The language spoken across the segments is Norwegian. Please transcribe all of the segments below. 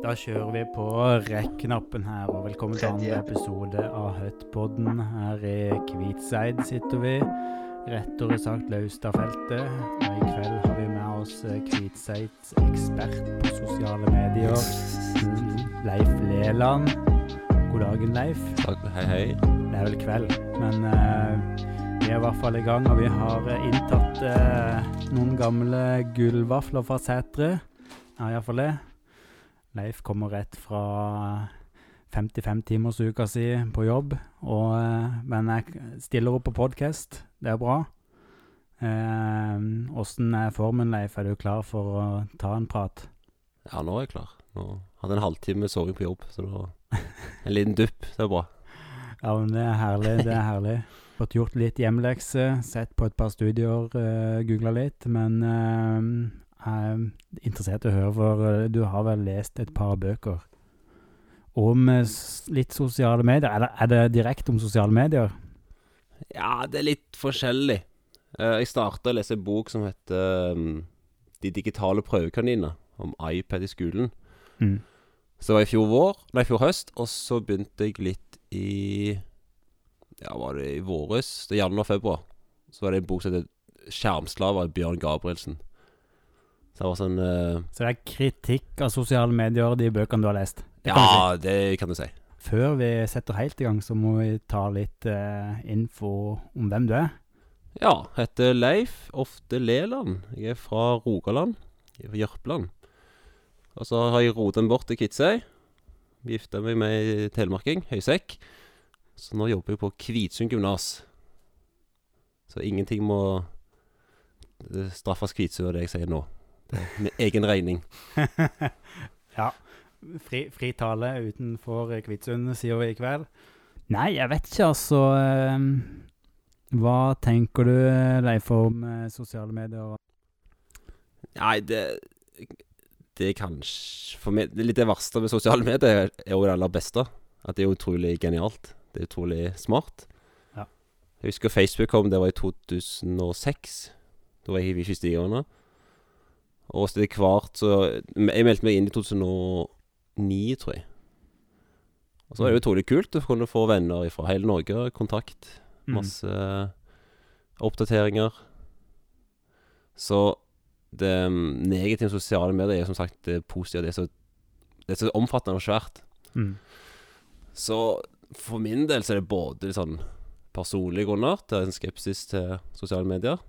Da kjører vi på rekk-knappen her, og velkommen til andre episode av Høttpodden. Her i Kvitseid sitter vi, rettere sagt Laustadfeltet. Og i kveld har vi med oss eh, Kvitseids ekspert på sosiale medier, Leif Leland. God dagen, Leif. Takk, hei, hei. Det er vel kveld, men uh, vi er i hvert fall i gang, og vi har eh, inntatt uh, noen gamle gullvafler fra Sætre. Ja, iallfall det. Leif kommer rett fra 55-timersuka si på jobb, og, eh, men jeg stiller opp på podkast. Det er bra. Åssen er formen, Leif? Er du klar for å ta en prat? Ja, nå er jeg klar. Nå hadde en halvtime soving på jobb, så det var en liten dupp. Det er bra. Ja, men det er herlig. Det er herlig. Fått gjort litt hjemmelekse, sett på et par studier, uh, googla litt, men uh, er interessert i å høre, for uh, du har vel lest et par bøker om uh, litt sosiale medier? Er det, er det direkte om sosiale medier? Ja, det er litt forskjellig. Jeg starta å lese en bok som heter De digitale prøvekaniner, om iPad i skolen. Mm. Så det var i fjor vår, nei, fjor høst, og så begynte jeg litt i Ja, var det i våres? Det er januar-februar. Så var det en bok som heter 'Skjermslaver' av Bjørn Gabrielsen. Det var sånn uh, Så det er kritikk av sosiale medier, de bøkene du har lest? Det ja, si. Det kan du si. si. Før vi setter helt i gang, så må vi ta litt uh, info om hvem du er. Ja, heter Leif Ofte Leland. Jeg er fra Rogaland. Jeg er fra Jørpeland. Og så har jeg rotet bort til Kvitsøy. Gifta meg med ei telemarking, Høysekk. Så nå jobber jeg på Kvitsund gymnas. Så ingenting må eh, straffes Kvitsund av det jeg sier nå. Det er med egen regning. ja. Fri, fri tale utenfor Kvitsund, sier vi i kveld. Nei, jeg vet ikke, altså. eh, Hva tenker du, Leif, om eh, sosiale medier? Nei, det Det er kanskje For meg det er Litt det verste med sosiale medier er jo det aller beste. At det er utrolig genialt. Det er utrolig smart. Ja. Jeg husker Facebook kom, det var i 2006. Da var jeg i fysikerende. Og så etter hvert så Jeg meldte meg inn i 2009, tror jeg. Og så var det jo utrolig kult å kunne få venner fra hele Norge, kontakt. Mm. Masse oppdateringer. Så det mm, negative sosiale medier er som sagt det positive. Det er så, det er så omfattende og svært. Mm. Så for min del så er det både sånn personlige grunner til en skepsis til sosiale medier.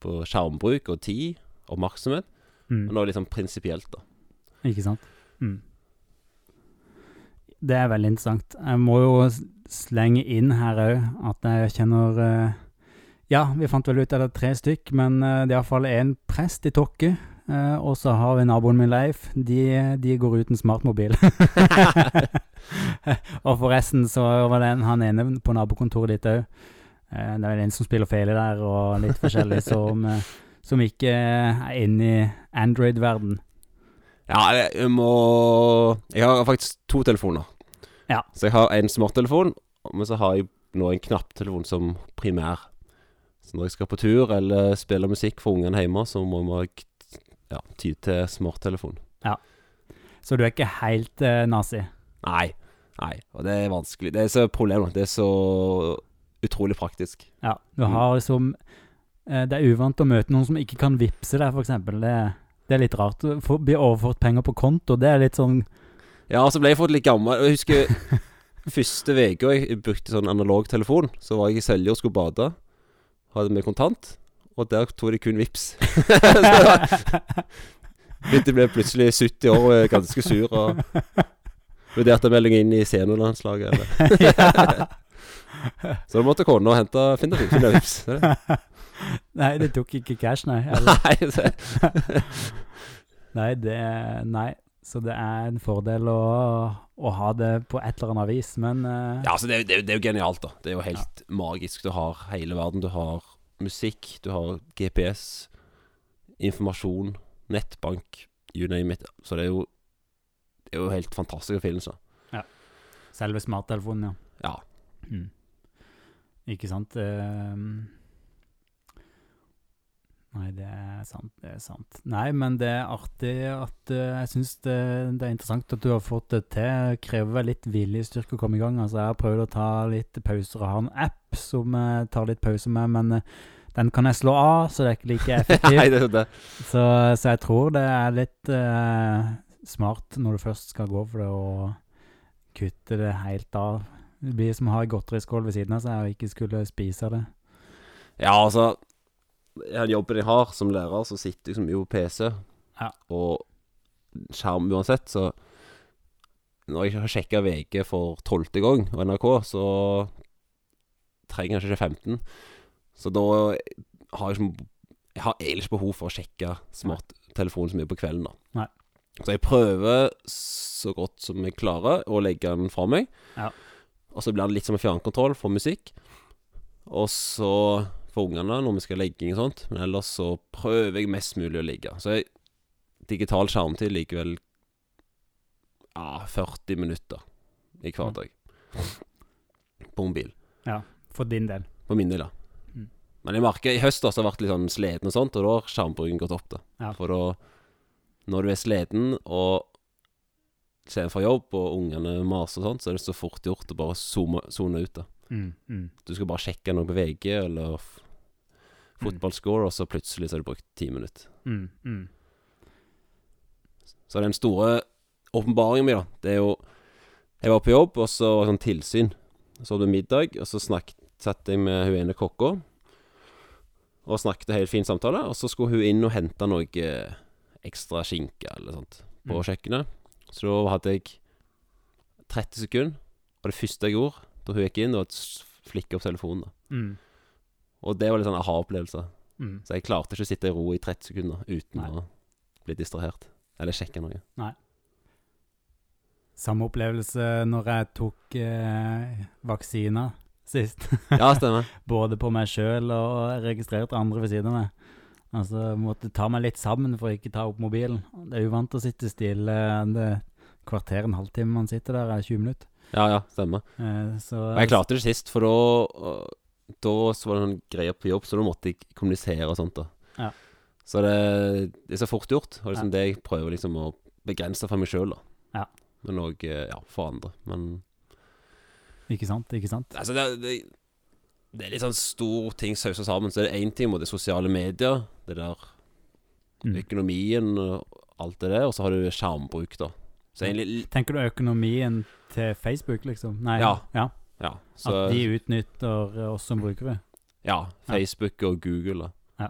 På skjermbruk og tid, oppmerksomhet. Mm. Men litt sånn prinsipielt, da. Ikke sant? Mm. Det er veldig interessant. Jeg må jo slenge inn her òg at jeg kjenner eh, Ja, vi fant vel ut at det er tre stykk, men eh, det er iallfall én prest i Tokke. eh, og så har vi naboen min Leif. De, de går uten smartmobil. og forresten så var det en, han ene på nabokontoret ditt òg. det er vel en som spiller fele der, og litt forskjellig, som, som ikke er inne i Android-verden. Ja, jeg, må Jeg har faktisk to telefoner. Ja. Så jeg har en smarttelefon, men så har jeg nå en knapptelefon som primær. Så når jeg skal på tur eller spille musikk for ungene hjemme, så må jeg ja, ty til smarttelefon. Ja. Så du er ikke helt eh, nazi? Nei. Nei. Og det er vanskelig. Det er så problemet. Det er så utrolig praktisk. Ja. Du Mm. har liksom eh, Det er uvant å møte noen som ikke kan vippse deg, f.eks. Det, det er litt rart. Å få- bli overført penger på konto, det er litt sånn Ja, så ble jeg fått litt gammel. Jeg husker første uka jeg brukte sånn analog telefon, så var jeg i Selje og skulle bade. Hadde med kontant, og der tok de kun vips. Begynte ble plutselig 70 år og ganske sur og vurderte melding inn i seniorlandslaget. eller. Så da måtte kona hente finne vips. Nei, det tok ikke cash, nei. Nei, det, nei, det Nei. Så det er en fordel å, å ha det på et eller annet vis, men uh, ja, altså det, det, det er jo genialt, da. Det er jo helt magisk. Du har hele verden. Du har musikk, du har GPS, informasjon, nettbank, you name it. Så det er jo Det er jo helt fantastisk å finne seg. selve smarttelefonen, ja. Ja. Mm. Ikke sant? Eh, Nei, det er sant. Det er sant. Nei, men det er artig at uh, Jeg syns det, det er interessant at du har fått det til. Krever litt viljestyrke å komme i gang. Altså, jeg har prøvd å ta litt pauser og har en app som jeg tar litt pause med, men uh, den kan jeg slå av, så det er ikke like effektivt. Nei, det er det. Så, så jeg tror det er litt uh, smart når du først skal gå for det, å kutte det helt av. Det blir som å ha en godteriskål ved siden av seg og ikke skulle spise det. Ja, altså Den jobben jeg har som lærer, så sitter jeg så mye på PC Ja. og skjerm uansett, så når jeg har sjekka VG for tolvte gang og NRK, så trenger jeg kanskje ikke 15. Så da har jeg som, Jeg har egentlig ikke behov for å sjekke smarttelefonen så mye på kvelden, da. Nei. Så jeg prøver så godt som jeg klarer å legge den fra meg. Ja. Og så blir det litt som en fjernkontroll for musikk. Og så for ungene når vi skal legge og sånt. Men ellers så prøver jeg mest mulig å ligge. Så jeg, digital skjermtid likevel ja, 40 minutter i hver Mm. dag. På mobil. For din del. På min del, ja. Mm. Men jeg merker i høst også så har vært litt sånn sliten og sånt, og da har skjermbruken gått opp. da Ja. For da, når du er sliten og ser fra jobb, og ungene maser og sånt, så er det så fort gjort å bare zoome zone ut. da Mm, mm. Du skal bare sjekke noe på VG eller fotballscore, og så plutselig så har du brukt ti minutter. Mm, mm. Så den store åpenbaringen min, da, det er jo Jeg var på jobb, og så var det sånn tilsyn. Så hadde vi middag, og så snakket, satt jeg med hun ene kokka. Og snakket helt fin samtale. Og så skulle hun inn og hente noe eh, ekstra skinke eller sånt på Mm. kjøkkenet. Så da hadde jeg 30 sekunder, og det første jeg gjorde da hun gikk inn, var å flikke opp telefonen. da Mm, Og det var litt sånn aha-opplevelse. mm. Så jeg klarte ikke å sitte i ro i 30 sekunder uten Nei. å bli distrahert. Eller sjekke noe. Nei. Samme opplevelse når jeg tok eh, vaksiner sist. Ja, stemmer. Både på meg sjøl og registrerte andre ved siden av meg. Altså, måtte ta meg litt sammen for å ikke ta opp mobilen. Det er uvant å sitte stille. Det er kvarter, en halvtime man sitter der, er 20 minutter. Ja, ja, stemmer. Eh, så Og jeg klarte det sist, for da Da så var det noen greier på jobb, så da måtte jeg kommunisere og sånt. da Ja. Så det, det er så fort gjort. Og liksom det jeg prøver liksom å begrense for meg sjøl, da. Ja. Men òg ja, for andre. Men Ikke sant? Ikke sant? altså, det, det, det er litt sånn stor ting sausa sammen. Så det er én ting mot det sosiale medier, det der Mm. økonomien og alt det der, og så har du skjermbruk, da. Så egentlig Tenker du økonomien til Facebook, liksom? Nei. Ja. ja. Ja. Så, At de utnytter eh, oss som brukere? Ja, Facebook og Google. Ja.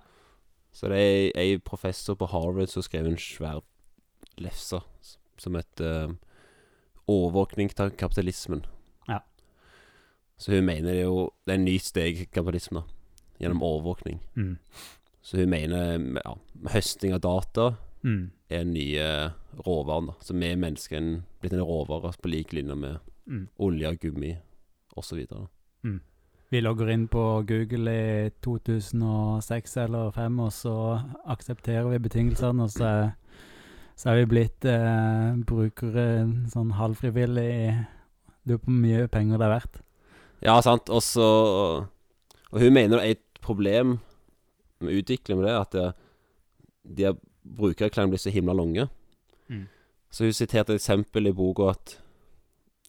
Så det er ei professor på Harvard som skrev en svær lefse som heter uh, 'Overvåkning til kapitalismen'. Ja. Så hun mener det er jo Det er en ny steg da. Gjennom overvåkning. Mm. Så hun mener ja, høsting av data Mm. er den nye råvaren. da Så vi mennesker er en- blitt en råvare på lik linje med Mm. olje, gummi osv. Vi logger inn på Google i 2006 eller 2005, og så aksepterer vi betingelsene, og så så er vi blitt eh, brukere sånn halvfrivillig. er på hvor mye penger det er verdt. Ja, sant. Og så Og hun mener det er et problem med utvikling med det, at det, de her brukererklæringene blir så himla lange. Mm. Så hun siterte et eksempel i boka at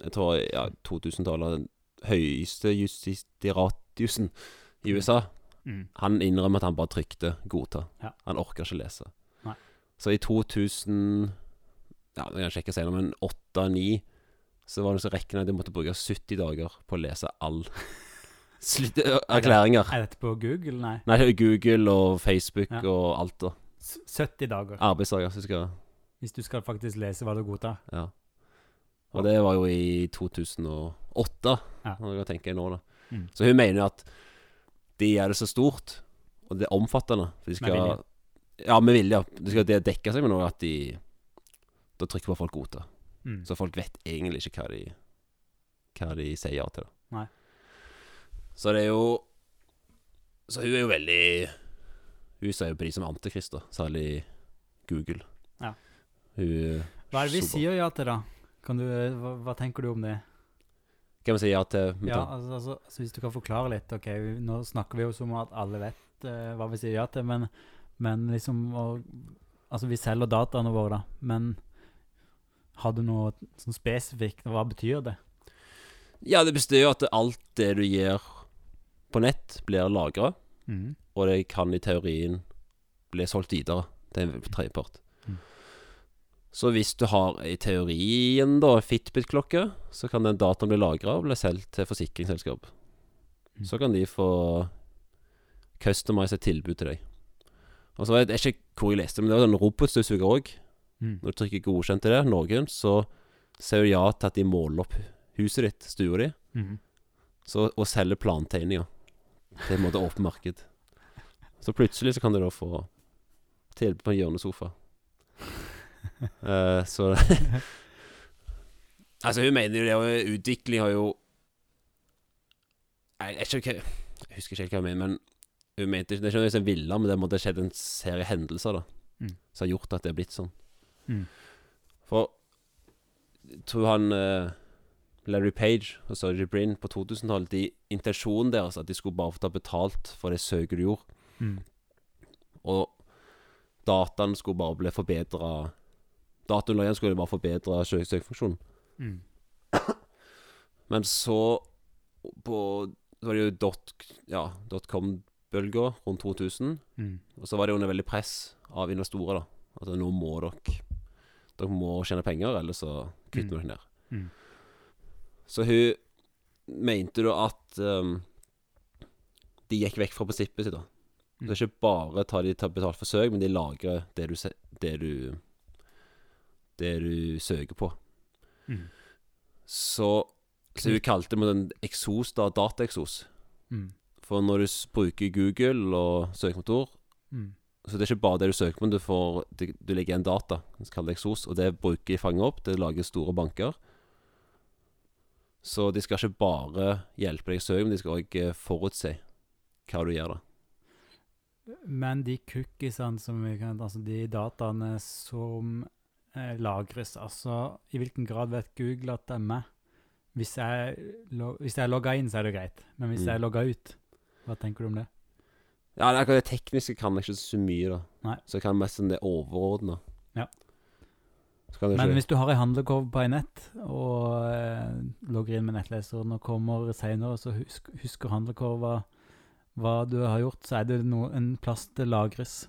Jeg tror ja, 2000-tallet Den høyeste justitiatiusen i USA Mm. Han innrømmer at han bare trykte 'godta'. Ja. Han orker ikke lese. Nei. Så i 2000 Ja, det kan jeg sjekke senere, men 8-9 så var det så regna at de måtte bruke 70 dager på å lese all slutt erklæringer. Er dette på Google? Nei. Nei, det er Google og Facebook Ja. og alt, da. 70 dager. Arbeidsdager. Så skal Hvis du skal faktisk lese hva du godtar. Ja. Og det var jo i 2008, Ja. når jeg tenker nå, da. Mm. Så hun mener jo at de gjør det så stort, og det er omfattende. For de skal, Med vilje. Ja, med vilje. De skal det dekke seg med noe at de Da trykker bare folk godta. Mm. Så folk vet egentlig ikke hva de Hva de sier ja til. Da. Nei. Så det er jo Så hun er jo veldig Hun ser jo på de som antikrist, da. Særlig Google. Ja. Hun Hva er det vi sier ja til, da? Kan du, hva, hva tenker du om det? Kan vi si ja til Ja, altså, altså, altså Hvis du kan forklare litt. ok, Nå snakker vi jo som at alle vet uh, hva vi sier ja til, men Men liksom og, Altså, vi selger dataene våre, da, men har du noe sånn spesifikt? Hva betyr det? Ja, det betyr jo at alt det du gjør på nett, blir lagra, mm. og det kan i teorien bli solgt videre til en tredjepart. Så hvis du har i teorien da Fitbit-klokke, så kan den dataen bli lagra og bli solgt til forsikringsselskap. Mm. Så kan de få customize et tilbud til deg. Og så vet jeg ikke hvor jeg leste, men det var en robotstøvsuger òg. Mm. Når du trykker 'godkjent' til det, noen, så sier du ja til at de måler opp huset ditt, stua di, mm. så, og selger plantegninger. Det er en måte åpent marked. Så plutselig så kan du da få tilbud på en hjørnesofa. Eh, så Altså, hun mener jo det, og utvikling har jo Jeg, jeg, ikke, jeg husker ikke helt hva hun mener, men hun mente ikke Det er ikke som en villa, men det måtte skjedd en serie hendelser da Mm. som har gjort at det er blitt sånn. Mm. For jeg tror han uh, Larry Page og Sergey Brin på 2000-tallet de, Intensjonen deres at de skulle bare få ta betalt for det søket du gjorde. Mm. Og dataen skulle bare bli forbedra Dataunderlaget skulle bare forbedre søkefunksjonen. Mm. Men så på Så var det jo dot, ja, dotcom-bølga rundt 2000. Mm. Og så var det under veldig press av investorer, da. Altså nå må dere Dere må tjene penger, ellers så kutter Mm. dere ned. Mm. Så hun mente da at um, de gikk vekk fra prinsippet sitt, da. Mm. Det er ikke bare tar de betalt for søk, men de lagrer det du, det du Det du søker på. Mm. Så, så hun kalte det en eksos, da, dataeksos. Mm. For når du bruker Google og søkemotor, mm. så det er ikke bare det du søker på, men du, får, du, du legger igjen data, som kalles eksos, og det bruker de fange opp. Det lager store banker. Så de skal ikke bare hjelpe deg å søke, men de skal òg forutse hva du gjør, da. Men de cookiesene som vi kan Altså de dataene som eh, lagres, altså I hvilken grad vet Google at det er meg? Hvis jeg, hvis jeg er logga inn, så er det greit. Men hvis Mm. jeg logger ut, hva tenker du om det? Ja, det, akkurat det tekniske kan jeg ikke så mye, da. Nei. Så jeg kan mest sånn det overordna. Ja. Men ikke hvis du har ei handlekurv på ei nett, og eh, logger inn med nettleseren og kommer seinere, så husk, husker handlekurva hva du har gjort, så er det no, en plass det lagres.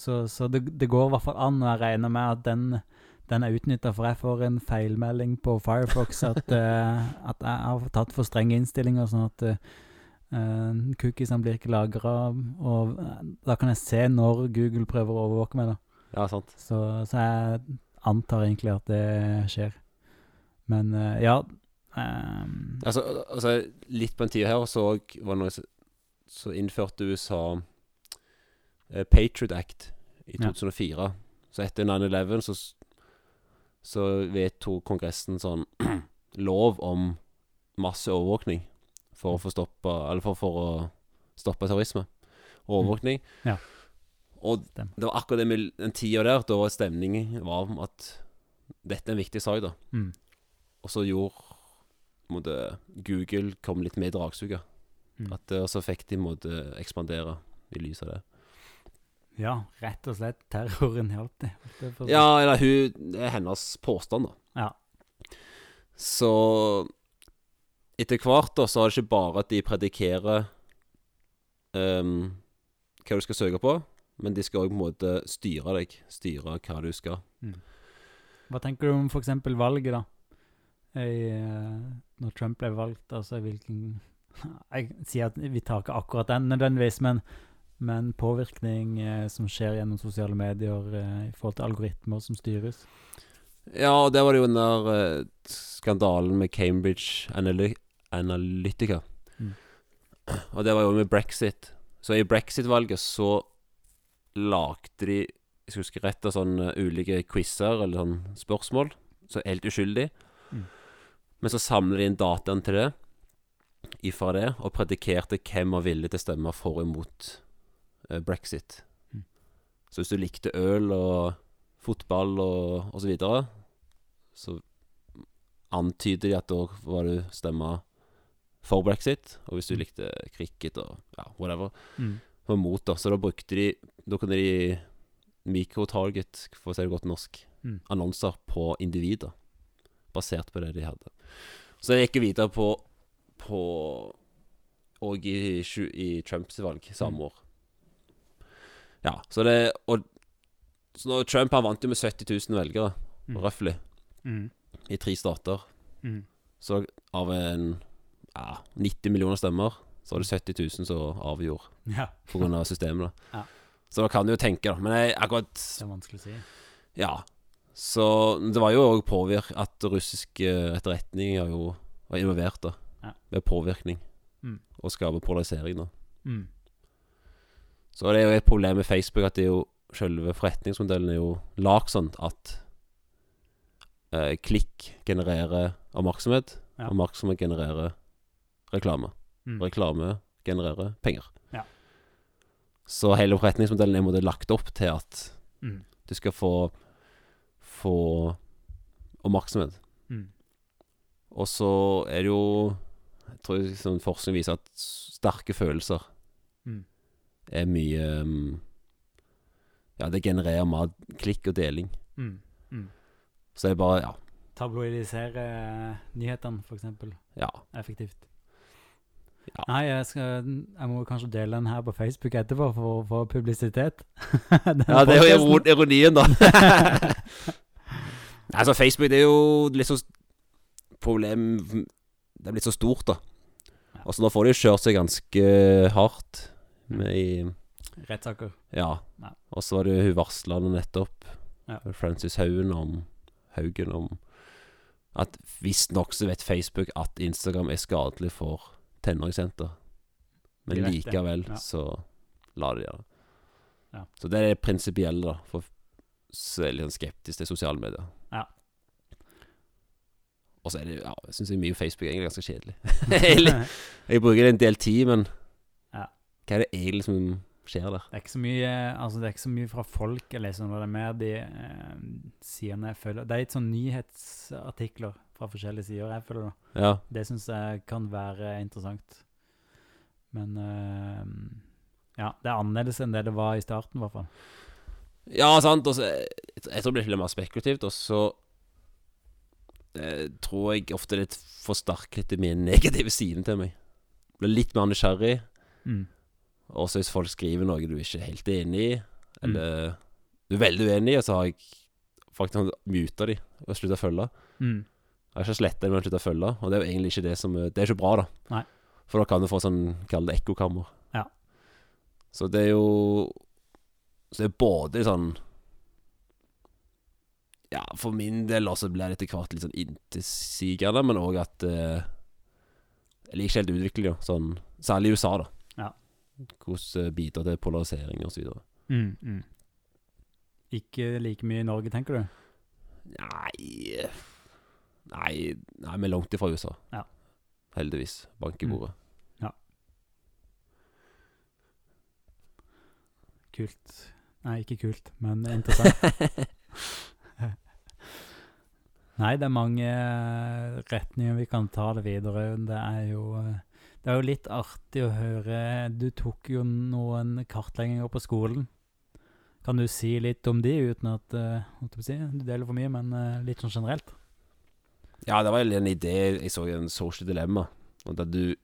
Så, så det, det går i hvert fall an, og jeg regner med at den, den er utnytta, for jeg får en feilmelding på Firefox at, uh, at jeg har tatt for strenge innstillinger, sånn at uh, cookiesene blir ikke lagra, og da kan jeg se når Google prøver å overvåke meg, da. Ja, sant. Så, så jeg antar egentlig at det skjer. Men uh, ja Um Altså, altså litt på en tid her så var det noe så, innførte USA Patriot Act i Ja. 2004. Så etter 9-11 så, så vedtok Kongressen sånn lov om masse overvåkning for å få stoppa Eller for, for å stoppe terrorisme. Overvåkning. Ja. Og det var akkurat det med den tida der, da var stemningen var at dette er en viktig sak, da. mm, Og så gjorde måte, Google kom litt med i dragsuget. mm. At det også fikk de måtte ekspandere i lys av det. Ja, rett og slett. Terroren hjalp det. Ja, eller hun Det er hennes påstand, da. Ja. Så etter hvert da, så er det ikke bare at de predikerer um, hva du skal søke på, men de skal òg på en måte styre deg. Styre hva du skal. Hva tenker du om f.eks. valget, da? I, eh, når Trump ble valgt, altså hvilken Jeg sier at vi tar ikke akkurat den nødvendigvis, men, men påvirkning eh, som skjer gjennom sosiale medier eh, i forhold til algoritmer som styres. Ja, og der var det jo den der eh, skandalen med Cambridge Analy Analytica. Mm. Og det var jo med brexit. Så i brexit-valget så lagde de jeg jeg husker rett, av sånne ulike quizer eller sånn spørsmål. Så helt uskyldig. Mm. Men så samler de inn dataen til det ifra det, og predikerte hvem var villig til å stemme for og imot eh, brexit. Mm. Så hvis du likte øl og fotball og, osv., så videre, så antyder de at da var du stemma for brexit. Og hvis du Mm. likte cricket og ja, whatever, Mm. var mot, da. Så da brukte de Da kunne de mikrotarget, for å si det godt norsk, Mm. annonser på individer. Basert på det de hadde. Så jeg gikk jo videre på På Og i, i Trumps valg samme Mm. år. Ja, så det Og så når Trump han vant jo med 70 000 velgere, Mm. røftlig, Mm. i tre stater. Mm. Så av en ja, 90 millioner stemmer, så var det 70 000 som avgjorde Ja, pga. systemet. da Ja. Så da kan du jo tenke, da. Men jeg, akkurat det er vanskelig å si. Ja. Så det var jo òg påvirk at etterretning etterretninger jo var involvert da Ja. med påvirkning Mm. og skape polarisering. da Mm. Så det er jo et problem med Facebook at det er jo selve forretningsmodellen er jo lagd sånn at eh, klikk genererer oppmerksomhet, Ja. oppmerksomhet genererer reklame. Mm. Reklame genererer penger. Ja. Så hele forretningsmodellen er måte lagt opp til at Mm. du skal få Få oppmerksomhet. Mm. Og så er det jo Jeg tror sånn forskning viser at sterke følelser. Er mye mm, Ja, det genererer mer klikk og deling. Mm. Mm. Så det er bare Ja. Tabloidisere eh, nyhetene, for eksempel. ja. Effektivt. Ja. Nei, jeg, skal, jeg må kanskje dele den her på Facebook etterpå for få publisitet. Ja det er jo ironien, da. altså, Facebook det er jo litt så problem Det er blitt så stort, da. Ja. Og så nå får de jo kjørt seg ganske hardt i Rettssaker. Ja. Og så var det jo hun varsla nettopp, Ja. Francis Haugen, om Haugen om at visstnok så vet Facebook at Instagram er skadelig for tenåringsjenter. Men De likevel ja. så lar de det. Ja. Så det er det prinsipielle, da. For så er jeg litt sånn skeptisk til sosiale medier. Ja. Og så er det ja, jeg synes mye Facebook er egentlig ganske kjedelig. Jeg bruker det en del tid, men. Hva er det egentlig som skjer der? Det er ikke så mye Altså det er ikke så mye fra folk jeg leser. Det er mer de eh, sidene jeg følger Det er litt sånn nyhetsartikler fra forskjellige sider jeg følger. da Ja. Det syns jeg kan være interessant. Men eh, ja, det er annerledes enn det det var i starten, i hvert fall. Ja, sant. Og så, jeg, jeg tror det blir litt mer spekulativt, og så eh, tror jeg ofte det forsterker litt de negative siden til meg. Blir litt mer nysgjerrig. Mm. Og så hvis folk skriver noe du ikke er helt enig i, Mm. eller du er veldig uenig i, så har jeg faktisk muta de og slutta å følge. Mm. Jeg har ikke sletta dem, men slutta å følge. Og det er jo egentlig ikke det som Det er ikke bra, da. Nei. For da kan du få sånn Kall det ekkokammer. Ja. Så det er jo Så det er både sånn Ja, for min del også blir det etter hvert litt sånn intetsigende, men òg at eh, Jeg liker ikke helt utviklinga, sånn Særlig i USA, da. Hvordan det bidrar til polarisering videre. Mm. Mm. Ikke like mye i Norge, tenker du? Nei Nei, nei vi er langt ifra USA. Ja. Heldigvis. Bank i Mm. Ja. Kult. Nei, ikke kult, men interessant. Nei, det er mange eh, retninger vi kan ta det videre. Det er jo eh, Det er jo litt artig å høre Du tok jo noen kartlegginger på skolen. Kan du si litt om de, uten at å si, du deler for mye, men uh, litt sånn generelt? Ja, det var en idé Jeg så i en social dilemma. Der du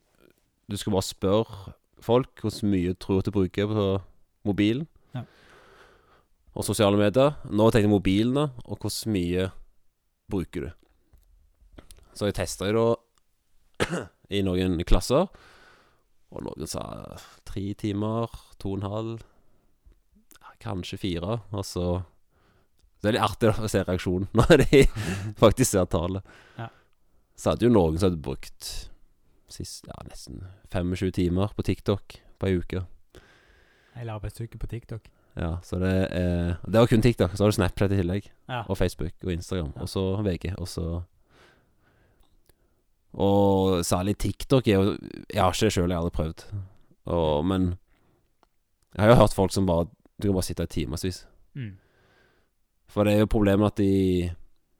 Du skal bare spørre folk hvor mye tror du bruker på mobilen. Ja. Og sosiale medier. Nå tenkte jeg mobilen, da. Og hvor mye bruker du? Så jeg testa jo da i noen klasser. Og noen sa tre timer, to og en halv, kanskje fire. Og så Det er litt artig å se reaksjonen når de faktisk ser tallet. Ja. Så hadde jo noen som hadde brukt sist, ja, nesten 25 timer på TikTok på ei uke. Hele arbeidsuke på TikTok. Ja, så det er Det var kun TikTok. Så har du Snapchat i tillegg. Ja. Og Facebook og Instagram. Og så VG. Og så Og særlig TikTok er jo Jeg har ikke det sjøl, jeg har aldri prøvd. Og, men jeg har jo hørt folk som bare Du kan bare sitte i timevis. Mm. For det er jo problemet at de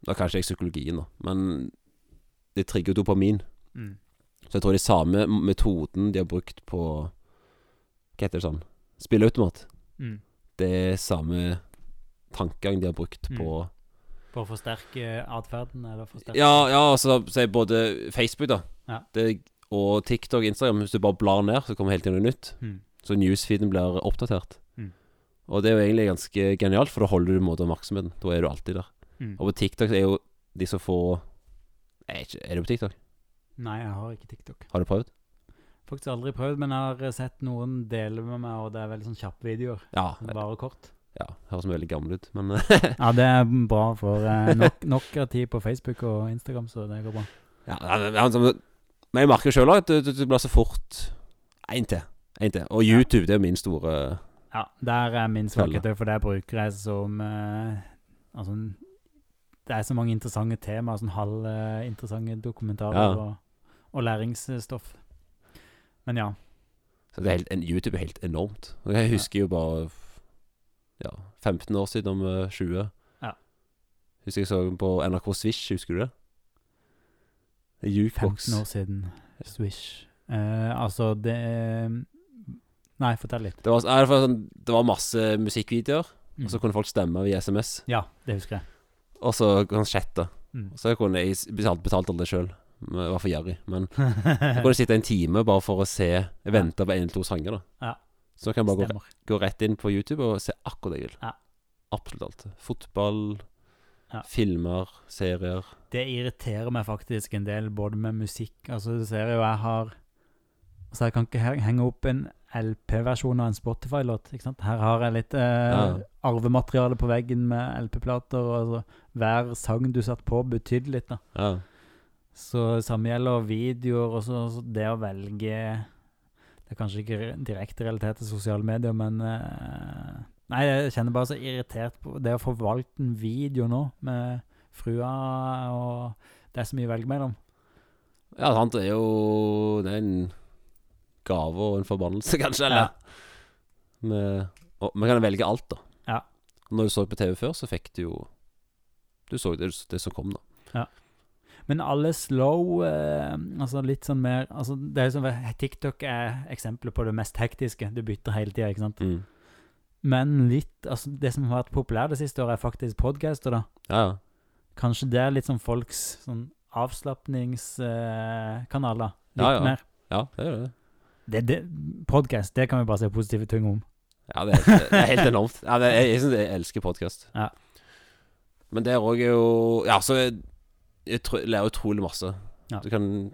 Da kanskje jeg psykologien, da. Men de trigger jo dopamin. Mm. Så jeg tror de samme metoden de har brukt på Hva heter det sånn? Spilleautomat. Mm. det er samme tankegang de har brukt Mm. på For å forsterke atferden, eller forsterke Ja, ja, altså både Facebook, da, Ja. det, og TikTok og Instagram. Hvis du bare blar ned, så kommer hele tiden noe nytt. Mm. Så newsfeeden blir oppdatert. Mm. Og det er jo egentlig ganske genialt, for da holder du måte oppmerksomheten. Da er du alltid der. Mm. Og på TikTok er jo de som får Er, ikke, er du på TikTok? Nei, jeg har ikke TikTok. Har du prøvd? Faktisk aldri prøvd, men jeg har sett noen dele med meg, og det er veldig sånn kjappe videoer. Ja. Bare kort. Ja Høres veldig gammel ut, men Ja, det er bra, for eh, nok, nok av tid på Facebook og Instagram, så det går bra. Ja, Men jeg merker sjøl at det, det, blir så fort Én til. En til. Og. YouTube det er min store Ja, der er min svakhet, for der bruker jeg som eh, Altså Det er så mange interessante temaer, sånn halvinteressante dokumentarer Ja. og, og læringsstoff. Men ja. Så det er helt, YouTube er helt enormt. Jeg husker jo bare Ja, 15 år siden, om eh, 20. Ja. Husker jeg så på NRK Swish, husker du det? Jukebox. 15 år siden. Swish. Eh, altså, det er- Nei, fortell litt. Det var, det, var sånn, det var masse musikkvideoer, Mm. og så kunne folk stemme via SMS. Ja, det husker jeg. Og så kan chatte. Mm. Så så kunne jeg s- betalt, alle det sjøl. Jeg var for gjerrig. Men jeg kunne sitte en time bare for å se Jeg venta på én eller to sanger, da. Ja. Så kan jeg bare gå, gå rett inn på YouTube og se akkurat det jeg vil. Ja. Absolutt alt. Fotball, Ja. filmer, serier. Det irriterer meg faktisk en del, både med musikk Altså, du ser jo jeg har Altså, jeg kan ikke henge opp en LP-versjon av en Spotify-låt. ikke sant? Her har jeg litt eh, Ja. arvemateriale på veggen med LP-plater, og altså, hver sang du satt på, betydde litt, da. Ja. Så samme gjelder videoer, og så så det å velge Det er kanskje ikke re- direkte realitet til sosiale medier, men uh, Nei, jeg kjenner bare så irritert på det å forvalte en video nå, med frua, og det er så mye å velge mellom. ja, sant. Det er jo Det er en gave og en forbannelse, kanskje. Eller? Med, og, man kan velge alt, da. Ja. Når du så på TV før, så fikk du jo Du så det, det som kom, da. Men alle slow eh, Altså litt sånn mer altså Det er sånn TikTok er eksempelet på det mest hektiske. Du bytter hele tida, ikke sant. Mm. Men litt altså Det som har vært populært det siste året, er faktisk podcaster, da. Ja, ja. Kanskje det er litt sånn folks sånn avslapningskanaler. da. Litt Ja, ja. mer. Ja, det er det. Det, det, podcast, det kan vi bare se positive ting om. Ja, det er, det er helt enormt. Ja, det, jeg jeg, jeg elsker podkast. Ja. Men der òg er jo Ja, så tror- lærer utrolig masse. Ja. Du kan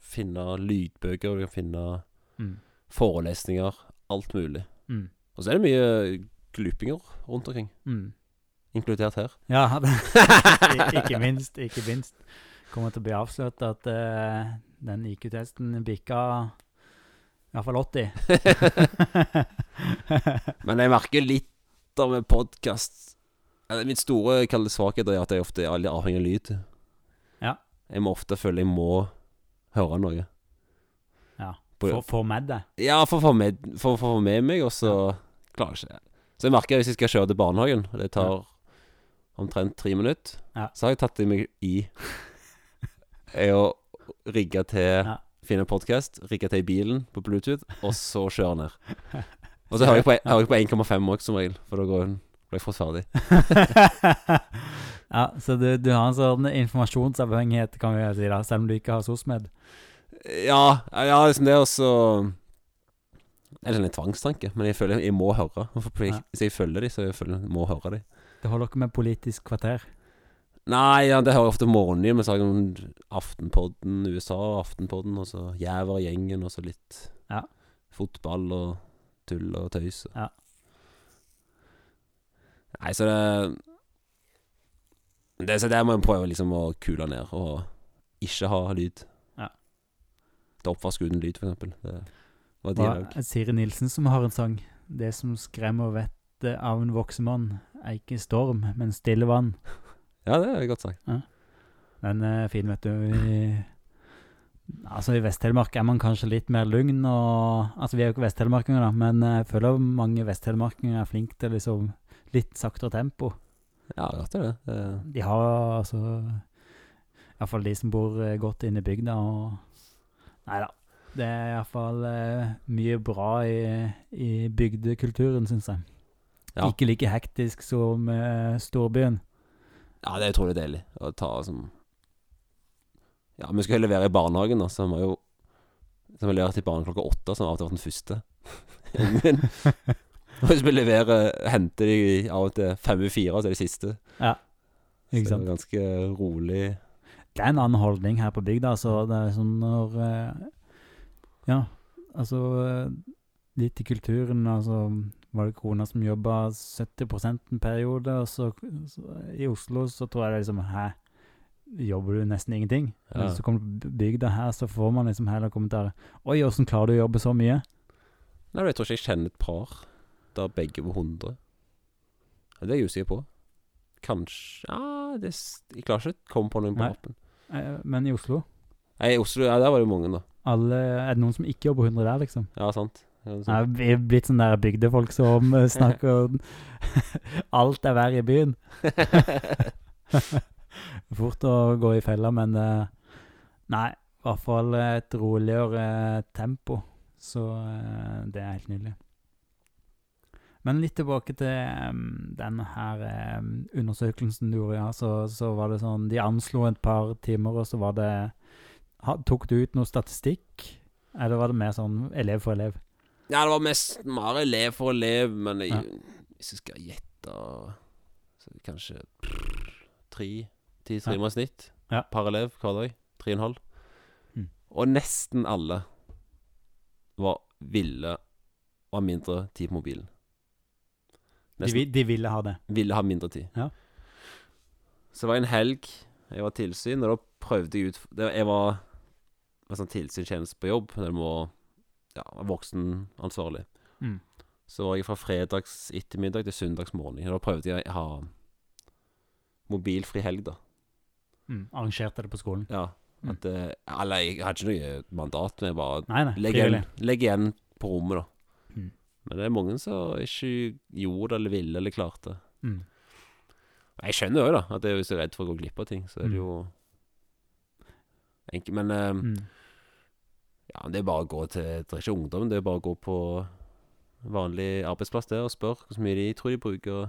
finne lydbøker, du kan finne Mm. forelesninger. Alt mulig. Mm. Og så er det mye glupinger rundt omkring, Mm. inkludert her. Ja, ikke minst. Ikke minst. Kommer til å bli avslørt at uh, den IQ-testen bikka i hvert fall 80. Men jeg merker litt av med podkast Min store svakhet er at jeg ofte er avhengig av lyd. Ja. Jeg må ofte føle jeg må høre noe. ja. For å få med det. Ja, for å få med, for, for med meg, og så klarer jeg ikke. Så jeg merker hvis jeg skal kjøre til barnehagen, og det tar omtrent tre minutter, Ja. så har jeg tatt det meg i å rigge til Ja. Finne podkast, rigge til i bilen på Bluetooth, og så kjøre ned. Og så hører jeg på, på 1,5 òg, som regel, for da går hun fort ferdig. ja, så du, du har en sånn informasjonsavhengighet, kan vi si, da, selv om du ikke har SOSMED. Ja, ja liksom det også Eller en tvangstanke, men jeg føler jeg må høre. For jeg, Hvis jeg følger dem, så jeg føler jeg må høre dem. Det holder ikke med Politisk kvarter. Nei, ja, det hører jeg ofte morgennyheter med saken noen Aftenpodden USA, Aftenpodden, og så Jæver-gjengen, og så litt Ja. fotball og tull og tøys. Ja. Nei, så det det, Så der må jeg prøve liksom å kule ned, og ikke ha lyd. Ja. Det er oppvask uten lyd, for eksempel. Det var dialog. Siri Nilsen som har en sang. Det som skremmer vettet av en voksen mann, er ikke storm, men stille vann. Ja, det er godt sagt. Den er fin, vet du. I, altså I Vest-Telemark er man kanskje litt mer lugn. Og, altså Vi er jo ikke vesttelemarkinger, da, men jeg føler mange vesttelemarkinger er flinke til liksom litt saktere tempo. Ja, det er det. De har altså Iallfall de som bor eh, godt inne i bygda. Og Nei da. Det er iallfall uh, mye bra i, i bygdekulturen, syns jeg. Ja. Ikke like hektisk som eh, storbyen. Ja, det er utrolig deilig å ta som Ja, vi skal heller levere i barnehagen, da, så vi har jo som har leverer til barnehagen klokka åtte, som av og til har vært den første. Hvis vi leverer Henter de av og til fem i fire, så er de siste. Ikke så det er ganske rolig. Det er en annen holdning her på bygda. Så det er sånn når eh, Ja, altså eh, Litt i kulturen. Altså var det kona som jobba 70 en periode, og så, så i Oslo så tror jeg det er liksom Hæ, jobber du nesten ingenting? Ja. Så kommer du på bygda her, så får man liksom heller kommentarer Oi, åssen klarer du å jobbe så mye? Nei, jeg tror ikke jeg kjenner et par der begge var 100. Ja, Det er jeg usikker på. Kanskje Ja, det, jeg klarer ikke å komme på noen på Nei. Eh, Men i Oslo Nei, i Oslo, ja, der var det mange, da. alle, Er det noen som ikke jobber 100 der, liksom? Ja, sant. Ja, vi er blitt sånne der bygdefolk som eh, snakker Alt er verre i byen. Fort å gå i fella, men eh, Nei, i hvert fall et roligere tempo. Så det er helt nydelig. Men litt tilbake til um, denne her um, undersøkelsen du gjorde, ja. Så, så var det sånn De anslo et par timer, og så var det ha, Tok du ut noe statistikk? Eller var det mer sånn elev for elev? Ja, det var mest mer elev for elev, men jeg, Ja. hvis jeg skal gjette Så kanskje tre ti timer i snitt Ja. per elev hver dag. Tre og en halv. Mm. Og nesten alle var ville ha mindre tid på mobilen. De, de ville ha det. ville ha mindre tid. Ja. Så det var en helg jeg var tilsyn, og da prøvde jeg ut det, Jeg var, var sånn tilsynstjeneste på jobb, der du må ja, være voksenansvarlig. Mm. Så var jeg fra fredags ettermiddag til søndags morgen. Og da prøvde jeg å ha mobilfri helg, da. Mm. Arrangerte det på skolen. Ja. Mm. At, mm. eller jeg hadde ikke noe mandat, men jeg bare Nei, nei. legg igjen, legg igjen på rommet, da. Men det er mange som ikke gjorde det, eller ville, eller klarte. Mm. Jeg skjønner jo da at jeg er hvis du er redd for å gå glipp av ting, så er det Mm. jo enkelt. Men eh, Mm. ja, det er bare å gå til Det er ikke ungdom, det er bare å gå på vanlig arbeidsplass der og spørre hvor mye de tror de bruker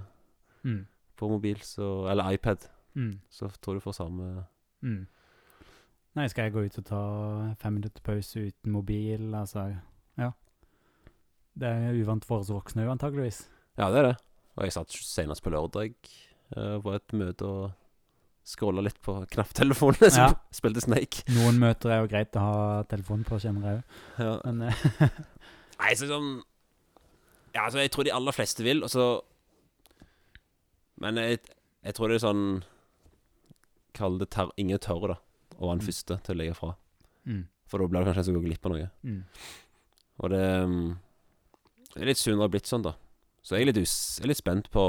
Mm. på mobil, så, eller iPad. Mm. Så tror du får samme Mm. Nei, skal jeg gå ut og ta fem minutter pause uten mobil? Altså. Det er uvant for oss voksne, òg, antageligvis. Ja, det er det. Og jeg satt senest på lørdag uh, på et møte og scrolla litt på knapptelefonen som Ja. spilte Snake. Noen møter er jo greit å ha telefonen på, kjenner jeg òg. Ja. Men eh, Nei, så sånn Ja, altså, jeg tror de aller fleste vil, og så Men jeg, jeg tror det er sånn Kall det ter ingen tør, da, være den Mm. første til å legge fra. mm. For da blir det kanskje en som går glipp av noe. Mm. Og det, mm, det er litt synd det har blitt sånn, da. Så jeg er litt, us jeg er litt spent på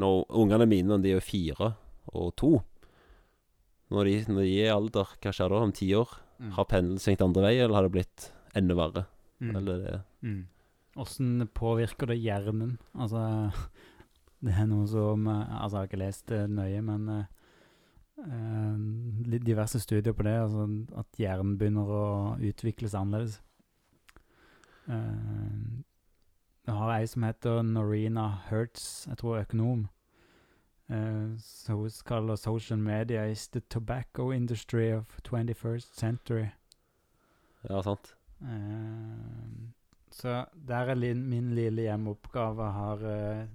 Når ungene mine, når de er fire og to Når de, når de er i alder, hva skjer da om ti år? Mm. Har pendelen svingt andre vei, eller har det blitt enda verre? Mm. Eller det Mm. Åssen påvirker det hjernen? Altså, det er noe som eh, Altså, jeg har ikke lest det nøye, men eh, eh, litt diverse studier på det. Altså at hjernen begynner å utvikle seg annerledes. Uh, har ei som heter Norena Hertz, jeg tror økonom. Uh, så hun kaller social media is the tobacco industry of 21st century. Ja, sant. Uh, så der er min lille hjemmeoppgave. Har uh,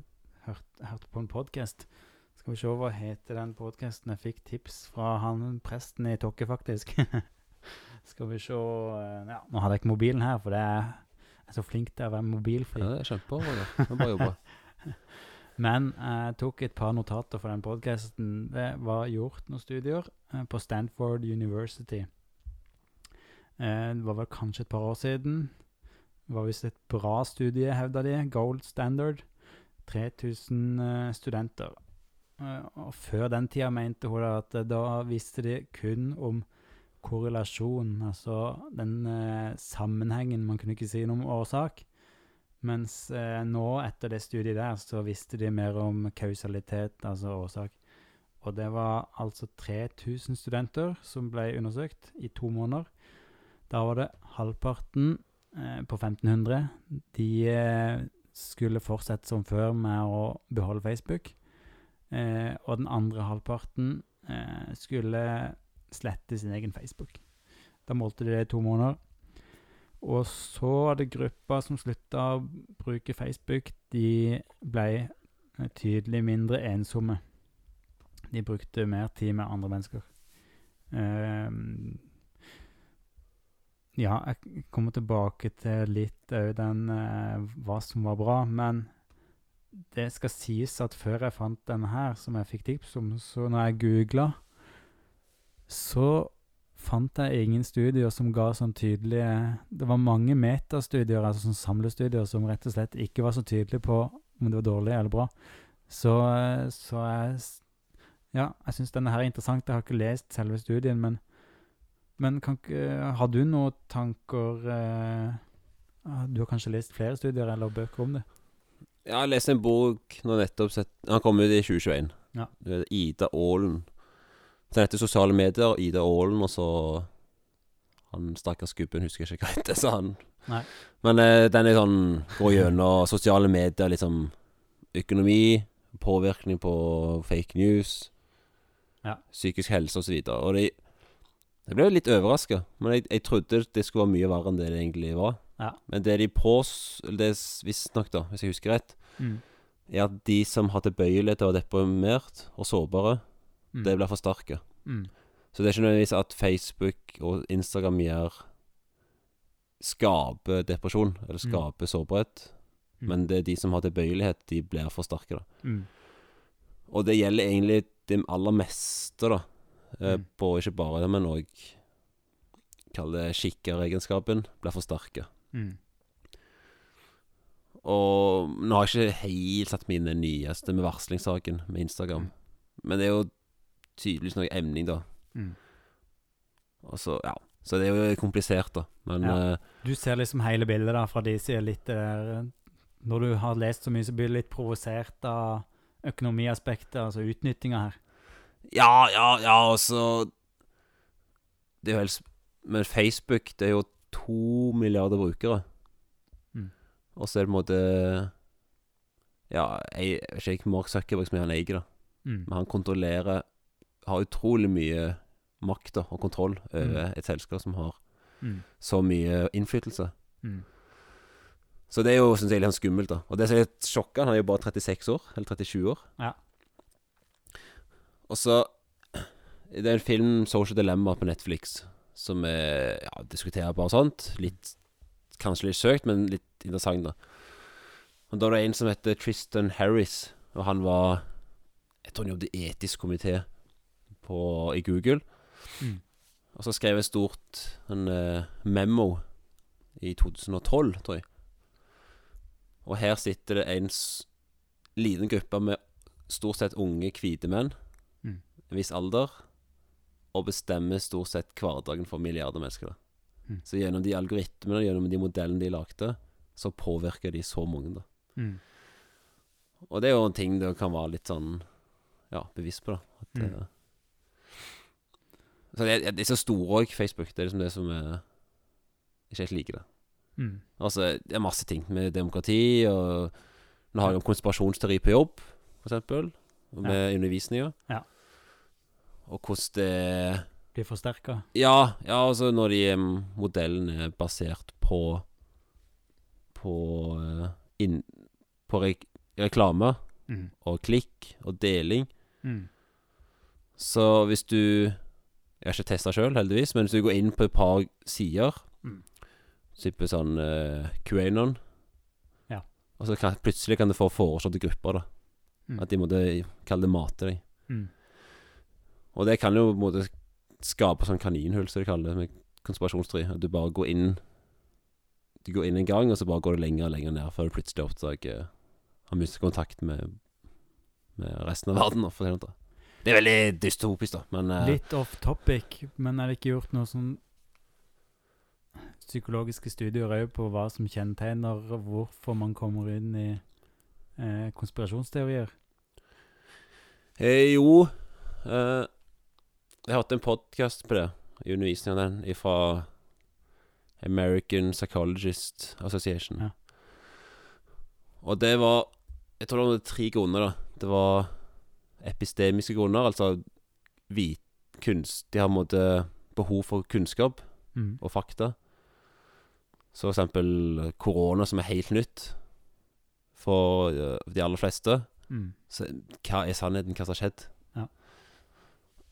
hørt, hørt på en podkast. Skal vi se hva heter den podkasten? Jeg fikk tips fra han presten i Tokke, faktisk. Skal vi se eh, Ja, nå hadde jeg ikke mobilen her, for det er jeg er så flink til å være mobilfri. Ja, det kjempebra. Er Bra jobba. Men jeg tok et par notater for den podkasten. Det var gjort noen studier eh, på Stanford University. Eh, det var vel kanskje et par år siden. Det var visst et bra studie, hevda de. Gold standard. 3000 eh, studenter. Eh, og før den tida mente hun at eh, da visste de kun om korrelasjon, altså den eh, sammenhengen. Man kunne ikke si noe om årsak. Mens eh, nå, etter det studiet der, så visste de mer om kausalitet, altså årsak. Og det var altså 3000 studenter som ble undersøkt i to måneder. Da var det halvparten eh, på 1500. De eh, skulle fortsette som før med å beholde Facebook. Eh, og den andre halvparten eh, skulle slette sin egen Facebook. Da målte de det i to måneder. Og så var det gruppa som slutta å bruke Facebook. De ble eh, tydelig mindre ensomme. De brukte mer tid med andre mennesker. Ehm, ja, jeg kommer tilbake til litt òg den uh, hva som var bra, men det skal sies at før jeg fant denne her, som jeg fikk tips om, så når jeg googla, så fant jeg ingen studier som ga sånn tydelige Det var mange metastudier, altså sånn samlestudier, som rett og slett ikke var så tydelige på om det var dårlig eller bra. Så, eh, så jeg Ja, jeg syns denne her er interessant. Jeg har ikke lest selve studien, men, men kan Har du noen tanker eh, Du har kanskje lest flere studier eller bøker om det? Ja, jeg leste en bok nå nettopp sett, Han kom ut i 2021. Ja. Ida Aalen. Den heter Sosiale medier, Ida Aalen, og så Han stakkars gubben husker jeg ikke hva heter, sa han. Nei. Men eh, den er sånn Går gjennom sosiale medier, liksom økonomi, påvirkning på fake news, Ja. psykisk helse osv. Og, så og det Jeg ble litt overraska, men jeg, jeg trodde det skulle være mye verre enn det det egentlig var. Ja. Men det de pås... Det visstnok, da, hvis jeg husker rett, Mm. er at de som har tilbøyelighet til å være deprimert og sårbare, Mm. det blir forsterka. Mm. Så det er ikke nødvendigvis at Facebook og Instagram gjør Skaper depresjon, eller Mm. skaper sårbarhet. Mm. Men det er de som har tilbøyelighet, de blir forsterka. Mm. Og det gjelder egentlig det aller meste, da. Eh, Mm. På ikke bare det, men òg Kall det skikkeregenskapen blir forsterka. Mm. Og nå har jeg ikke helt satt den nyeste med varslingssaken med Instagram. Mm. Men det er jo tydeligvis noe emning, da. Mm. Og så, ja. Så det er jo komplisert, da. Men Ja. uh, Du ser liksom hele bildet da, fra de sida litt der Når du har lest så mye, så blir du litt provosert av økonomiaspektet, altså utnyttinga her. Ja, ja, ja, altså Det er jo helst Men Facebook, det er jo to milliarder brukere. Mm. Og så er det på en måte Ja, jeg jeg vet ikke Mark Zuckerberg som er han eier, da. Mm. Men han kontrollerer Har utrolig mye makt og kontroll over et selskap som har Mm. så mye innflytelse. Mm. Så det er jo synes jeg, litt sånn skummelt, da. Og det som er litt sjokkende, han er jo bare 36 år, eller 37 år. Ja. Og så Det er en film, 'Social Dilemma', på Netflix, som er ja, diskuterer bare sånt. Litt Kanskje litt søkt, men litt interessant, da. Og Da er det en som heter Tristan Harris, og han var Jeg tror han jobbet i etisk komité på, i Google. Mm. Og så skrev jeg stort en uh, memo i 2012, tror jeg. Og her sitter det en liten gruppe med stort sett unge, hvite menn. Mm. En viss alder. Og bestemmer stort sett hverdagen for milliarder mennesker. Mm. Så gjennom de algoritmene, gjennom de modellene de lagde, så påvirker de så mange, da. Mm. Og det er jo en ting du kan være litt sånn Ja, bevisst på, da. At, Mm. eh, så det, er- det er så store òg, Facebook. Det er liksom det som er Ikke helt liker det. Mm. Altså, det er masse ting med demokrati, og Nå har vi jo konspirasjonsteori på jobb, for eksempel. Og med undervisninga. Ja. Og hvordan det Blir forsterka. Ja, ja altså når de em, modellene er basert på På eh, inn, På re reklame Mm. og klikk og deling. Mm. Så hvis du Jeg har ikke testa sjøl, heldigvis, men hvis du går inn på et par sider, Mm. type sånn uh, QAnon Ja. Og så kan, plutselig kan du få foreslåtte grupper, da. Mm. At de måtte kalle det mate deg. Mm. Og det kan jo på en måte skape sånn kaninhull, som de kaller det, med konspirasjonstri. At du bare går inn Du går inn en gang, og så bare går du lenger og lenger ned før du plutselig oppdager Har mistet kontakt med Med resten av verden. For å si det sånn. Det er veldig dystopisk, da, men uh, Litt off topic, men er det ikke gjort noe sånn psykologiske studier òg på hva som kjennetegner hvorfor man kommer inn i eh, konspirasjonsteorier? Hey, Jo uh, Jeg har hatt en podkast på det, i undervisningen av den, fra American Psychologist Association. Ja. Og det var Jeg tror det var tre grunner, da. Det var epistemiske grunner, altså vit, kunst De har på en måte behov for kunnskap Mm. og fakta. Så for eksempel korona, som er helt nytt for eh, de aller fleste. Mm. Så hva er sannheten? Hva som har skjedd? Ja.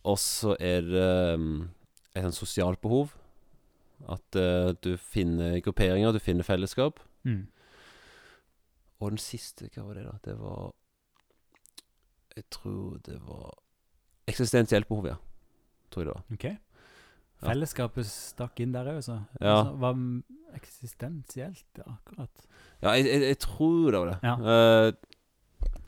Og så er det um, et sånt sosialt behov. At uh, du finner grupperinger, du finner fellesskap. Mm. Og den siste, hva var det, da? Det var Jeg tror det var Eksistensielt behov, ja. Tror jeg det var. OK. Fellesskapet stakk inn der òg, så. Ja. Altså, var eksistensielt, ja, akkurat. Ja, jeg, jeg, jeg tror det var det. Ja. Uh,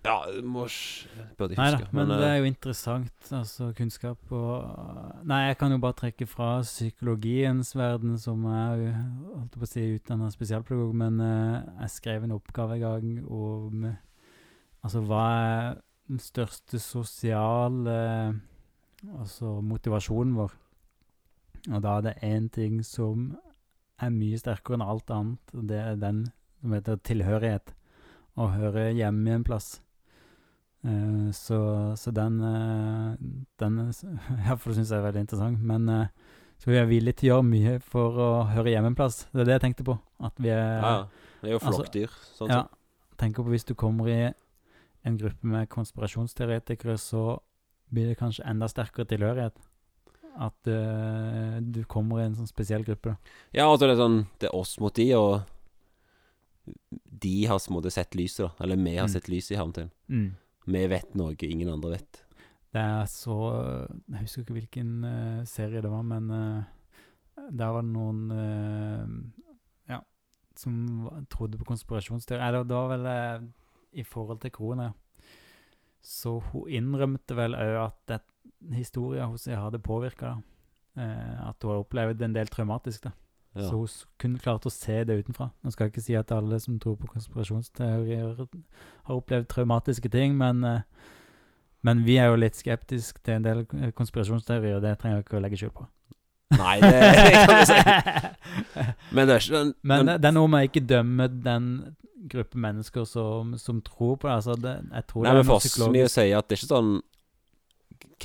ja, mors Burde jeg Nei da, huske. men det eh, er jo interessant, altså kunnskap og Nei, jeg kan jo bare trekke fra psykologiens verden, som jeg holdt på å si, utdanna spesialpedagog, men uh, jeg skrev en oppgave en gang om Altså, hva er den største sosiale Altså motivasjonen vår? Og da er det én ting som er mye sterkere enn alt annet, og det er den som heter tilhørighet. Å høre hjemme i en plass. Uh, så, så den uh, Den iallfall syns jeg er veldig interessant. Men uh, så vi er villige til å gjøre mye for å høre hjemme en plass. Det er det jeg tenkte på. At vi er ja, ja. Det er jo altså. Sånn ja, tenker på hvis du kommer i en gruppe med konspirasjonsteoretikere, så blir det kanskje enda sterkere tilhørighet. At uh, du kommer i en sånn spesiell gruppe. da. Ja, altså det er sånn Det er oss mot de, og de har på en måte sett lyset, da. Eller vi har Mm. sett lyset i Hamtun. Vi vet noe ingen andre vet. Det er så Jeg husker ikke hvilken uh, serie det var, men uh, der var det noen uh, Ja, som trodde på konspirasjonsteori. Eller det var vel i forhold til korona. Så hun innrømte vel òg at historien hos seg hadde påvirka uh, At hun har opplevd en del traumatisk. da Ja. Så hun kun klarte å se det utenfra. Nå skal jeg ikke si at alle som tror på konspirasjonsteorier, har opplevd traumatiske ting, men, eh, men vi er jo litt skeptiske til en del eh, konspirasjonsteorier, og det trenger jeg ikke å legge skjul på. Nei, det kan vi si. Men det er ikke den Men det det er noe med å ikke dømme den gruppe mennesker som, som tror på det. Altså, det jeg tror Nei, det men for oss mye å si at det er ikke sånn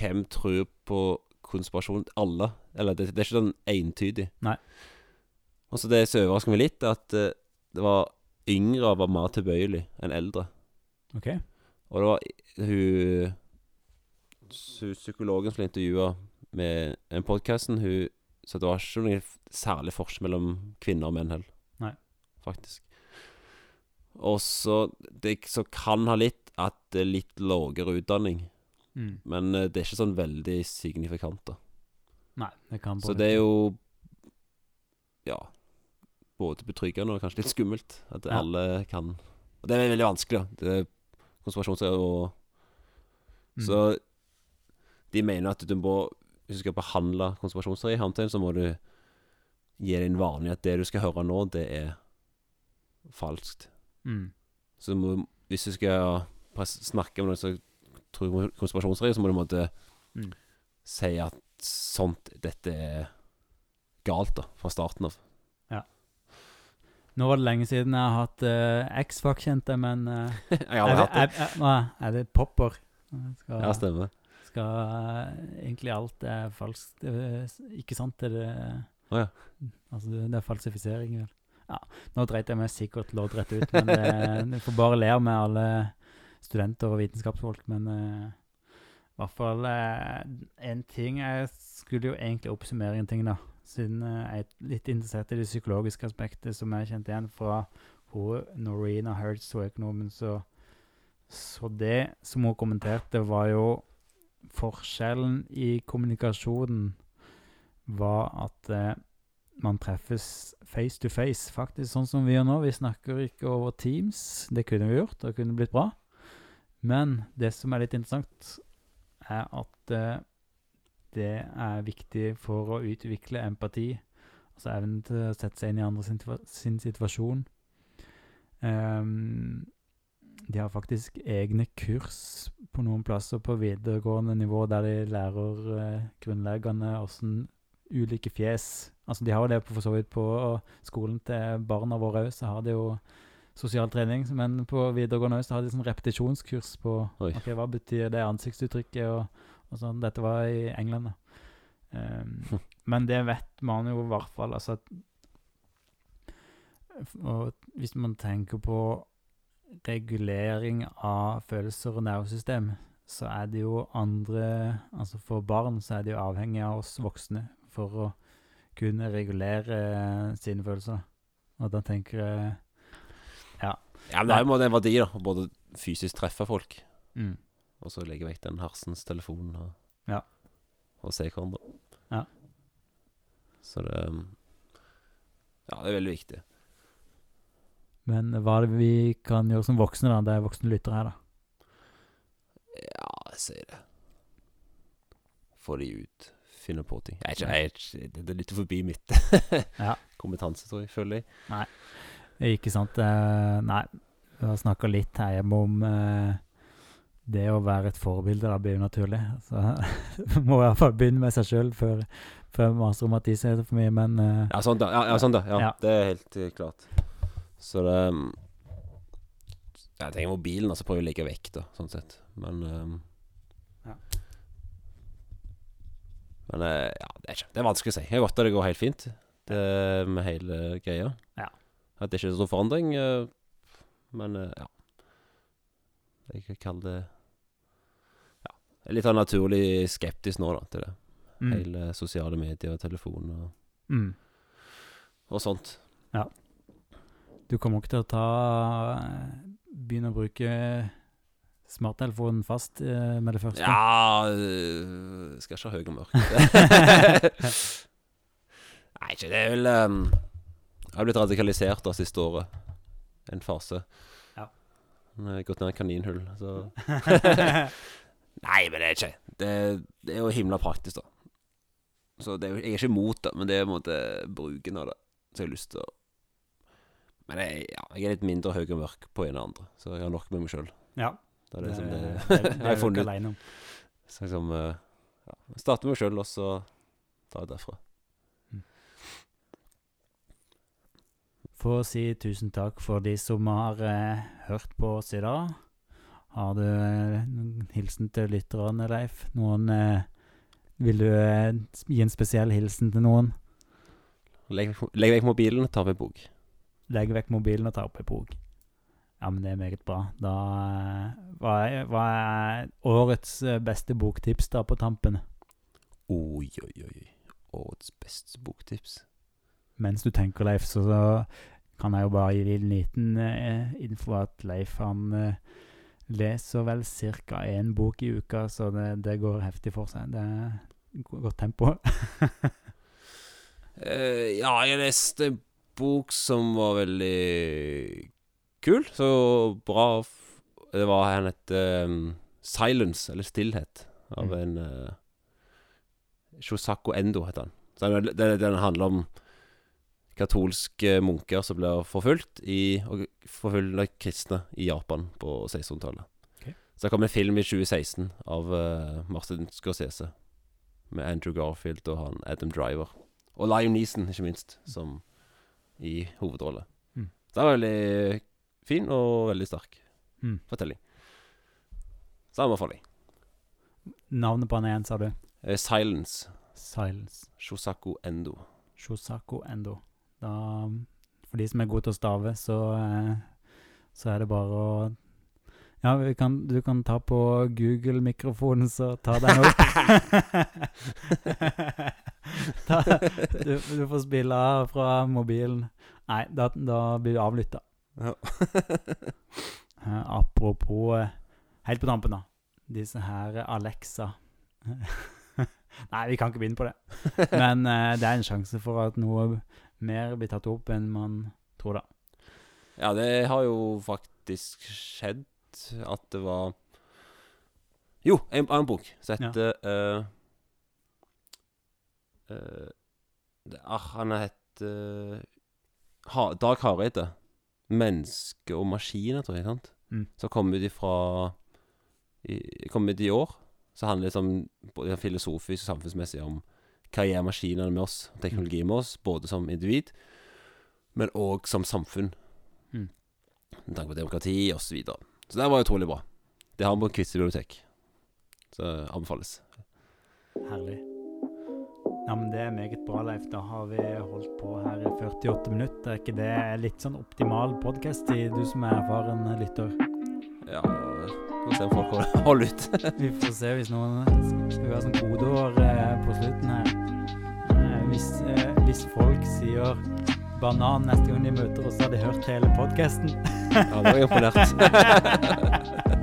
Hvem tror på konspirasjon? Alle. Eller det, det er ikke sånn entydig. Nei. Og så det som overrasker meg litt, er at eh, det var yngre var mer tilbøyelig enn eldre. Ok. Og det var i- hun su- Psykologen som intervjua med en podkasten, hun Så det var ikke noen særlig forskjell mellom kvinner og menn heller. Nei. Faktisk. Og så Det som kan ha litt at det er litt lavere utdanning. Mm. Men eh, det er ikke sånn veldig signifikant, da. Nei, det kan Så det er jo Ja. Både betryggende og kanskje litt skummelt at Ja. alle kan Og det er veldig vanskelig, da. Det er konspirasjonsteorier og Mm. Så de mener at du må Hvis du skal behandle konspirasjonsteori så må du gi deg en vane at det du skal høre nå, det er falskt. mm. Så du må, hvis du skal snakke med noen som tror konspirasjonsteori, så må du på en måte Mm. si at sånt Dette er galt, da, fra starten av. Nå var det lenge siden jeg har hatt uh, X-Fac, kjente men uh, Jeg har aldri hatt det. Er, er, er, er det popper? Skal, Ja, stemmer. Skal eh, egentlig alt er falskt. Er ikke sant? Det er det Å ja. Altså, det, det er falsifisering, vel. Ja, nå dreit jeg meg sikkert loddrett ut, men det, jeg får bare le med alle studenter og vitenskapsfolk. Men uh, i hvert fall uh, en ting Jeg skulle jo egentlig oppsummere en ting, da. Siden uh, jeg er litt interessert i det psykologiske aspektet som jeg kjente igjen fra hun Norina Hertz, hun økonomen. Så, så det som hun kommenterte, var jo forskjellen i kommunikasjonen var at eh, man treffes face to face, faktisk sånn som vi gjør nå. Vi snakker ikke over Teams. Det kunne vi gjort, det kunne blitt bra. Men det som er litt interessant, er at eh, det er viktig for å utvikle empati. Altså evnen til å sette seg inn i andre sin, sin situasjon. Ehm, de har faktisk egne kurs på noen plasser på videregående nivå der de lærer eh, grunnleggende åssen ulike fjes Altså, de har jo det på, for så vidt på skolen til barna våre òg, så har de jo sosial trening, men på videregående òg så hadde de sånn repetisjonskurs på Oi. ok, hva betyr det ansiktsuttrykket og, og sånn. Dette var i England, da. Um, men det vet man jo i hvert fall, altså at Og hvis man tenker på regulering av følelser og nervesystem, så er det jo andre Altså for barn så er det jo avhengig av oss voksne for å kunne regulere sine følelser. Og da tenker jeg Ja, men det er jo en verdi, da. Både fysisk treffe folk, mm, og så legge vekk den hersens telefonen og, Ja. og se hverandre. Ja. Så det Ja, det er veldig viktig. Men hva er det vi kan gjøre som voksne, da? Det er voksne lyttere her, da. Ja, jeg sier det. Få de ut. Finne på ting. Jeg jeg, jeg det er litt forbi mitt Ja. kompetanse, tror jeg. Føler jeg. Ikke sant? Nei, vi har snakka litt her hjemme om eh, det å være et forbilde. Da blir jo naturlig. Så må i hvert fall begynne med seg sjøl før, før maser om at de ser det for mye, men uh, Ja, sånn da. Ja, ja, sånn da. Ja, Ja. Det er helt eh, klart. Så det Jeg tenker mobilen, altså prøver å legge vekk, da, sånn sett. Men um, Ja. Men eh, ja, det er, ikke, det er vanskelig å si. Jeg har godt at det går helt fint, det med hele greia. Ja. At det ikke er så stor forandring. eh, men eh, ja. Jeg kan kalle det Ja. Jeg er litt av naturlig skeptisk nå, da, til det. mm, Hele sosiale medier og telefon og, mm. og sånt. Du kommer ikke til å ta Begynne å bruke smarttelefonen fast eh, med det første? Ja øh, Skal ikke ha høy og mørk. Nei, ikke det er vel um, Jeg har blitt radikalisert da siste året. En fase. Ja. Jeg har gått ned i kaninhull, så Nei, men det er ikke det. Det er jo himla praktisk, da. Så det er, jeg er ikke imot det, men det er på en måte bruken av det som jeg har lyst til å Men jeg, ja, jeg er litt mindre høy og mørk på en og andre, så jeg har nok med meg sjøl. ja. Det er det, det, det, det, det, er jeg har ikke funnet ut. Så liksom ja, Starte med meg sjøl, og så ta det derfra. Få si tusen takk for de som har eh, hørt på oss i dag. Har du eh, noen hilsen til lytterne, Leif? Noen eh, Vil du eh, gi en spesiell hilsen til noen? Legg vekk mobilen, ta med bok. Legg vekk mobilen og ta opp ei bok. Ja, men det er meget bra. Da eh, hva er årets eh, beste boktips da på tampen? Oi, oi, oi. Årets beste boktips. Mens du tenker, Leif, så, så kan jeg jo bare gi en liten eh, info at Leif han eh, leser vel ca. én bok i uka, så det, det går heftig for seg. Det er godt tempo. uh, ja, jeg leste bok som var veldig kul. Så bra Det var Han het um, Silence, eller Stillhet, av Mm. en uh, Shosako Endo, heter han. Så den, den, den handler om katolske munker som blir forfulgt i, og forfulgte kristne i Japan på 1600-tallet. Okay. Så det kom en film i 2016 av uh, Martin Scorsese med Andrew Garfield og han Adam Driver. Og Liam Neeson, ikke minst, som i hovedrolle. Mm. Så det var veldig fin og veldig sterk Mm. fortelling. Så anbefaler jeg. Navnet på han igjen, sa du? Eh, Silence. Silence. Shosako Endo. Shosako Endo. Da, for de som er gode til å stave, så, eh, så er det bare å Ja, vi kan, du kan ta på Google-mikrofonen, så ta den opp. ta, du, du får spille fra mobilen. Nei, da, da blir du avlytta. Ja. Eh, apropos eh, Helt på tampen, da. Disse her Alexa Nei, vi kan ikke begynne på det. Men uh, det er en sjanse for at noe mer blir tatt opp enn man tror, da. Ja, det har jo faktisk skjedd at det var Jo, en annen bok som Ja. uh, eh, det- ah, Han heter ha, Dag Hareide. 'Menneske og maskiner', tror jeg. sant? Mm. Som kom ut ifra i, Kom ut i år. Så handler det liksom både filosofisk og samfunnsmessig om hva gjør maskinene med oss, teknologi med oss, både som individ, men òg som samfunn. Mm. med tanke på demokrati osv. Så, videre. Så det var utrolig bra. Det har vi på Kvitsøy bibliotek. Så anbefales. Herlig. Ja, men Det er meget bra, Leif. Da har vi holdt på her i 48 minutter. Er ikke det litt sånn optimal podkast-tid, du som er erfaren lytter? Ja, vi får se om folk holder ut. vi får se hvis noen skal ha sånn kodeord eh, på slutten her. Eh, hvis, eh, hvis folk sier banan neste gang de møter oss, har de hørt hele podkasten. ja, da er jeg imponert.